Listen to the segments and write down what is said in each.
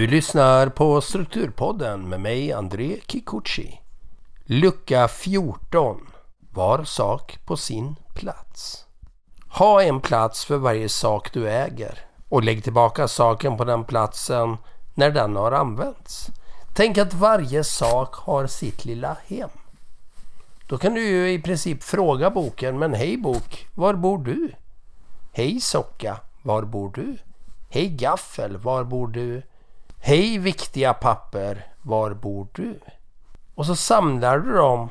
Du lyssnar på Strukturpodden med mig André Kikuchi. Lucka 14. Var sak på sin plats. Ha en plats för varje sak du äger och lägg tillbaka saken på den platsen när den har använts. Tänk att varje sak har sitt lilla hem. Då kan du ju i princip fråga boken, men hej bok, var bor du? Hej socka, var bor du? Hej gaffel, var bor du? Hej viktiga papper, var bor du? Och så samlar du dem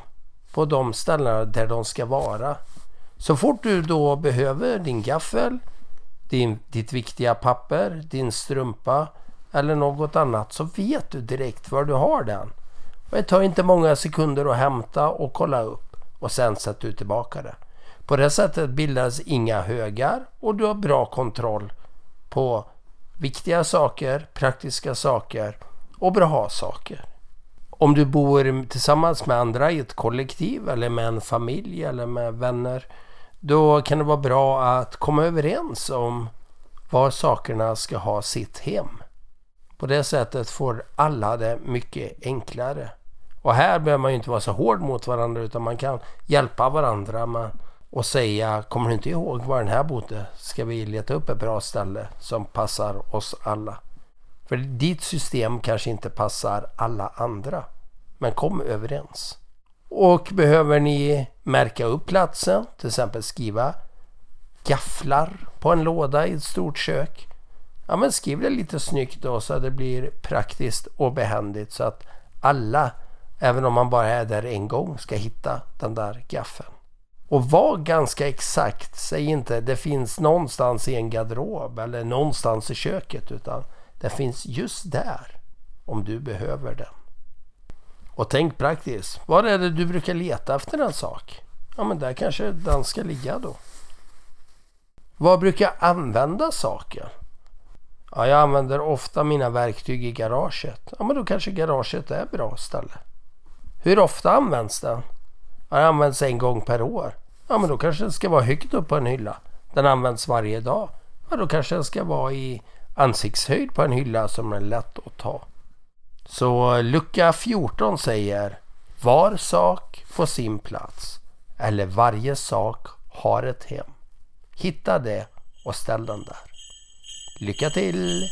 på de ställena där de ska vara. Så fort du då behöver din gaffel, din, ditt viktiga papper, din strumpa eller något annat så vet du direkt var du har den. Och det tar inte många sekunder att hämta och kolla upp och sen sätter du tillbaka det. På det sättet bildas inga högar och du har bra kontroll på viktiga saker, praktiska saker och bra saker. Om du bor tillsammans med andra i ett kollektiv eller med en familj eller med vänner då kan det vara bra att komma överens om var sakerna ska ha sitt hem. På det sättet får alla det mycket enklare. Och här behöver man ju inte vara så hård mot varandra utan man kan hjälpa varandra Man och säga Kommer du inte ihåg var den här bodde? Ska vi leta upp ett bra ställe som passar oss alla? För ditt system kanske inte passar alla andra. Men kom överens. Och behöver ni märka upp platsen, till exempel skriva gafflar på en låda i ett stort kök. Ja men skriv det lite snyggt då så att det blir praktiskt och behändigt så att alla, även om man bara är där en gång, ska hitta den där gaffeln. Och var ganska exakt. Säg inte det finns någonstans i en garderob eller någonstans i köket utan det finns just där om du behöver den. Och tänk praktiskt. Var är det du brukar leta efter en sak? Ja men där kanske den ska ligga då. Var brukar jag använda saker? Ja, jag använder ofta mina verktyg i garaget. Ja, men då kanske garaget är ett bra ställe. Hur ofta används den? Den används en gång per år. Ja men då kanske den ska vara högt upp på en hylla. Den används varje dag. Ja då kanske den ska vara i ansiktshöjd på en hylla som är lätt att ta. Så lucka 14 säger Var sak på sin plats. Eller varje sak har ett hem. Hitta det och ställ den där. Lycka till!